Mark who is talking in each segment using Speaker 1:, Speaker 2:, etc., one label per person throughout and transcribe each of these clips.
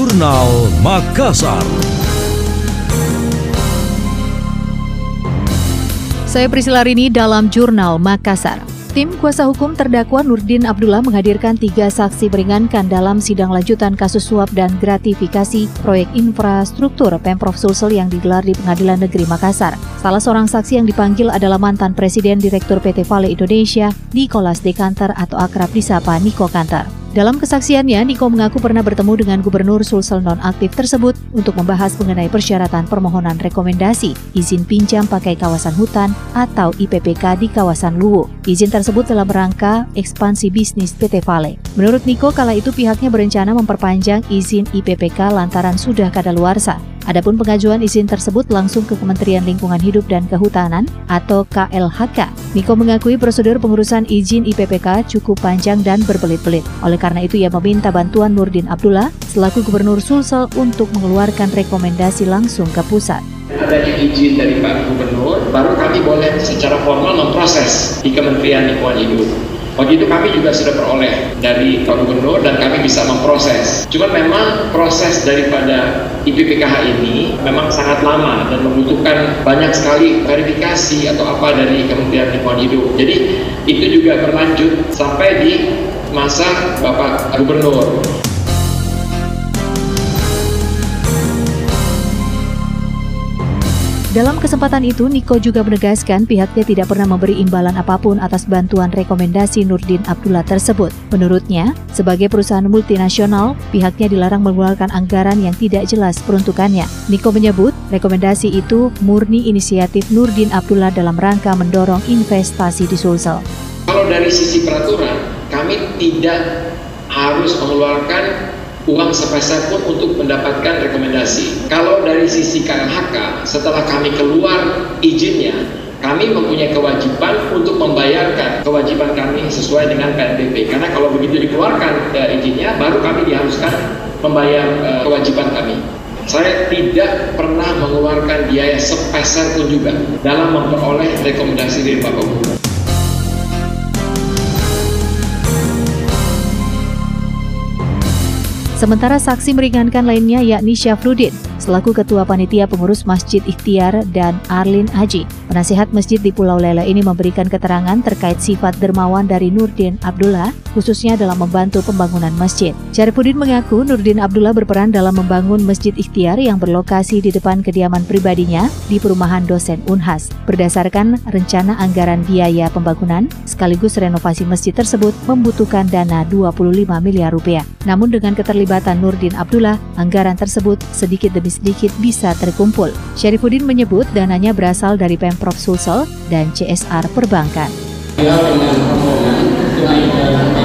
Speaker 1: Jurnal Makassar.
Speaker 2: Saya Priscila Rini dalam Jurnal Makassar. Tim kuasa hukum terdakwa Nurdin Abdullah menghadirkan tiga saksi meringankan dalam sidang lanjutan kasus suap dan gratifikasi proyek infrastruktur Pemprov Sulsel yang digelar di Pengadilan Negeri Makassar. Salah seorang saksi yang dipanggil adalah mantan Presiden Direktur PT Vale Indonesia, Nicholas Dekanter atau akrab disapa Niko Kanter. Dalam kesaksiannya, Niko mengaku pernah bertemu dengan Gubernur Sulsel nonaktif tersebut untuk membahas mengenai persyaratan permohonan rekomendasi izin pinjam pakai kawasan hutan atau IPPK di kawasan Luwu. Izin tersebut dalam rangka ekspansi bisnis PT Vale. Menurut Niko, kala itu pihaknya berencana memperpanjang izin IPPK lantaran sudah kadaluarsa. Adapun pengajuan izin tersebut langsung ke Kementerian Lingkungan Hidup dan Kehutanan atau KLHK. Niko mengakui prosedur pengurusan izin IPPK cukup panjang dan berbelit-belit. Oleh karena itu ia meminta bantuan Nurdin Abdullah selaku Gubernur Sulsel untuk mengeluarkan rekomendasi langsung ke pusat
Speaker 3: adanya izin dari Pak Gubernur, baru kami boleh secara formal memproses di Kementerian Lingkungan Hidup. Waktu itu kami juga sudah peroleh dari Pak Gubernur dan kami bisa memproses. Cuma memang proses daripada IPPKH ini memang sangat lama dan membutuhkan banyak sekali verifikasi atau apa dari Kementerian Lingkungan Hidup. Jadi itu juga berlanjut sampai di masa Bapak Gubernur.
Speaker 2: Dalam kesempatan itu, Niko juga menegaskan pihaknya tidak pernah memberi imbalan apa pun atas bantuan rekomendasi Nurdin Abdullah tersebut. Menurutnya, sebagai perusahaan multinasional, pihaknya dilarang mengeluarkan anggaran yang tidak jelas peruntukannya. Niko menyebut, rekomendasi itu murni inisiatif Nurdin Abdullah dalam rangka mendorong investasi di Sulsel.
Speaker 3: Kalau dari sisi peraturan, kami tidak harus mengeluarkan uang sepeser pun untuk mendapatkan rekomendasi. Kalau dari sisi KLHK, setelah kami keluar izinnya, kami mempunyai kewajiban untuk membayarkan kewajiban kami sesuai dengan PNBP. Karena kalau begitu dikeluarkan e, izinnya, baru kami diharuskan membayar e, kewajiban kami. Saya tidak pernah mengeluarkan biaya sepeser pun juga dalam memperoleh rekomendasi dari Bapak Gubernur.
Speaker 2: Sementara saksi meringankan lainnya yakni Syafruddin selaku Ketua Panitia Pengurus Masjid Ikhtiar dan Arlin Haji. Penasihat masjid di Pulau Lele ini memberikan keterangan terkait sifat dermawan dari Nurdin Abdullah, khususnya dalam membantu pembangunan masjid. Syarifuddin mengaku Nurdin Abdullah berperan dalam membangun Masjid Ikhtiar yang berlokasi di depan kediaman pribadinya di perumahan dosen Unhas. Berdasarkan rencana anggaran biaya pembangunan, sekaligus renovasi masjid tersebut membutuhkan dana 25 miliar rupiah. Namun dengan keterlibatan Nurdin Abdullah, anggaran tersebut sedikit demi sedikit bisa terkumpul. Syarifuddin menyebut dananya berasal dari Pemprov Sulsel dan CSR Perbankan.
Speaker 4: Ya, dengan itu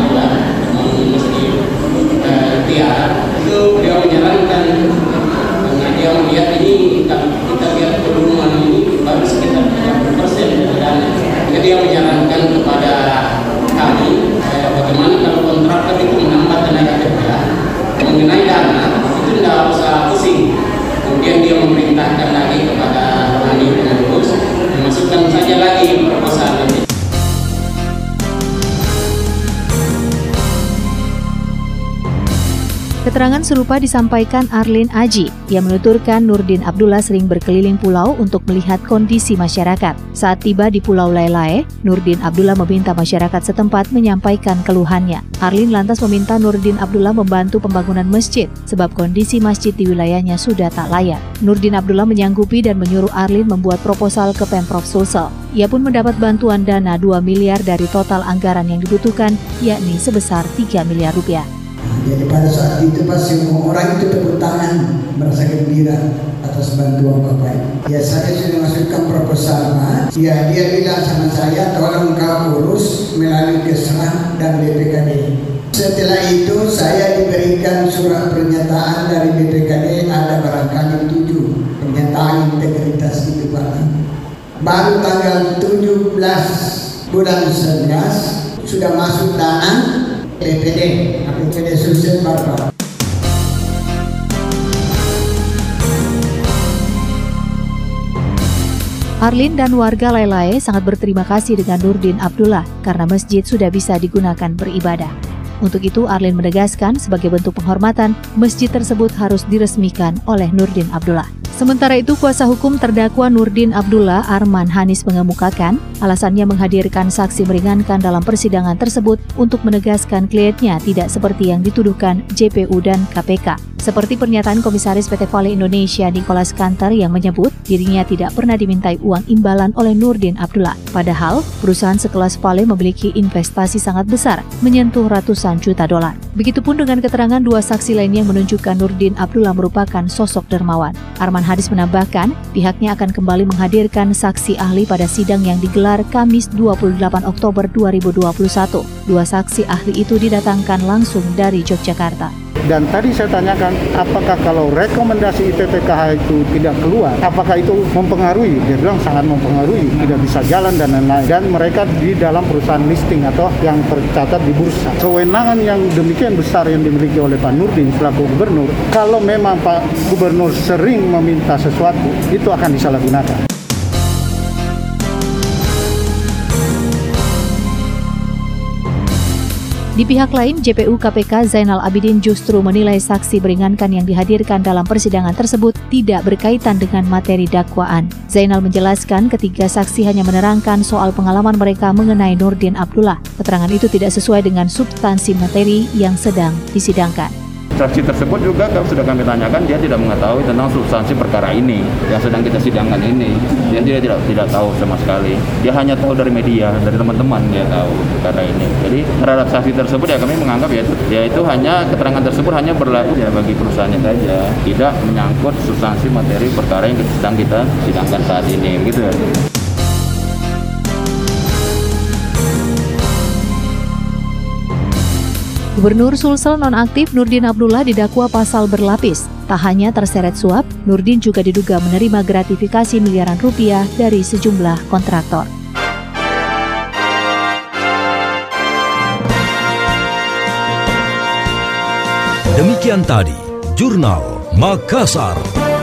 Speaker 2: Keterangan serupa disampaikan Arlin Aji yang menuturkan Nurdin Abdullah sering berkeliling pulau untuk melihat kondisi masyarakat. Saat tiba di Pulau Lailae, Nurdin Abdullah meminta masyarakat setempat menyampaikan keluhannya. Arlin lantas meminta Nurdin Abdullah membantu pembangunan masjid sebab kondisi masjid di wilayahnya sudah tak layak. Nurdin Abdullah menyanggupi dan menyuruh Arlin membuat proposal ke Pemprov Sulsel. Ia pun mendapat bantuan dana 2 miliar dari total anggaran yang dibutuhkan, yakni sebesar 3 miliar rupiah.
Speaker 5: Jadi pada saat itu pas semua orang itu tepuk tangan merasa gembira atas bantuan Bapak. Ya saya sudah masukkan proposal. Ya dia bilang sama saya tolong kau urus melalui keserah dan BPKD. Setelah itu saya diberikan surat pernyataan dari BPKD ada barangkali tujuh pernyataan integritas itu Pak. Baru tanggal 17 bulan 11 sudah masuk dana
Speaker 2: Arlin dan warga Lailae sangat berterima kasih dengan Nurdin Abdullah karena masjid sudah bisa digunakan beribadah. Untuk itu, Arlin menegaskan sebagai bentuk penghormatan, masjid tersebut harus diresmikan oleh Nurdin Abdullah. Sementara itu, kuasa hukum terdakwa Nurdin Abdullah Arman Hanis mengemukakan alasannya menghadirkan saksi meringankan dalam persidangan tersebut untuk menegaskan kliennya tidak seperti yang dituduhkan JPU dan KPK. Seperti pernyataan Komisaris PT Vale Indonesia Nicholas Kantar yang menyebut dirinya tidak pernah dimintai uang imbalan oleh Nurdin Abdullah. Padahal, perusahaan sekelas Vale memiliki investasi sangat besar, menyentuh ratusan juta dolar. Begitupun dengan keterangan dua saksi lainnya yang menunjukkan Nurdin Abdullah merupakan sosok dermawan. Arman Hadis menambahkan, pihaknya akan kembali menghadirkan saksi ahli pada sidang yang digelar Kamis 28 Oktober 2021. Dua saksi ahli itu didatangkan langsung dari Yogyakarta.
Speaker 6: Dan tadi saya tanyakan, apakah kalau rekomendasi IPPKH itu tidak keluar, apakah itu mempengaruhi? Dia bilang sangat mempengaruhi, tidak bisa jalan dan lain-lain. Dan mereka di dalam perusahaan listing atau yang tercatat di bursa. Kewenangan yang demikian besar yang dimiliki oleh Pak Nurdin selaku gubernur, kalau memang Pak Gubernur sering meminta sesuatu, itu akan disalahgunakan.
Speaker 2: Di pihak lain, JPU KPK Zainal Abidin justru menilai saksi beringankan yang dihadirkan dalam persidangan tersebut tidak berkaitan dengan materi dakwaan. Zainal menjelaskan ketiga saksi hanya menerangkan soal pengalaman mereka mengenai Nurdin Abdullah. Keterangan itu tidak sesuai dengan substansi materi yang sedang disidangkan.
Speaker 7: Saksi tersebut juga kalau sudah kami tanyakan dia tidak mengetahui tentang substansi perkara ini yang sedang kita sidangkan ini. Dia, dia tidak tidak tahu sama sekali. Dia hanya tahu dari media, dari teman-teman dia tahu perkara ini. Jadi terhadap saksi tersebut ya kami menganggap ya itu, ya itu hanya keterangan tersebut hanya berlaku ya bagi perusahaannya saja, tidak menyangkut substansi materi perkara yang sedang kita sidangkan saat ini, gitu ya.
Speaker 2: Gubernur Sulsel nonaktif Nurdin Abdullah didakwa pasal berlapis. Tak hanya terseret suap, Nurdin juga diduga menerima gratifikasi miliaran rupiah dari sejumlah kontraktor.
Speaker 1: Demikian tadi, Jurnal Makassar.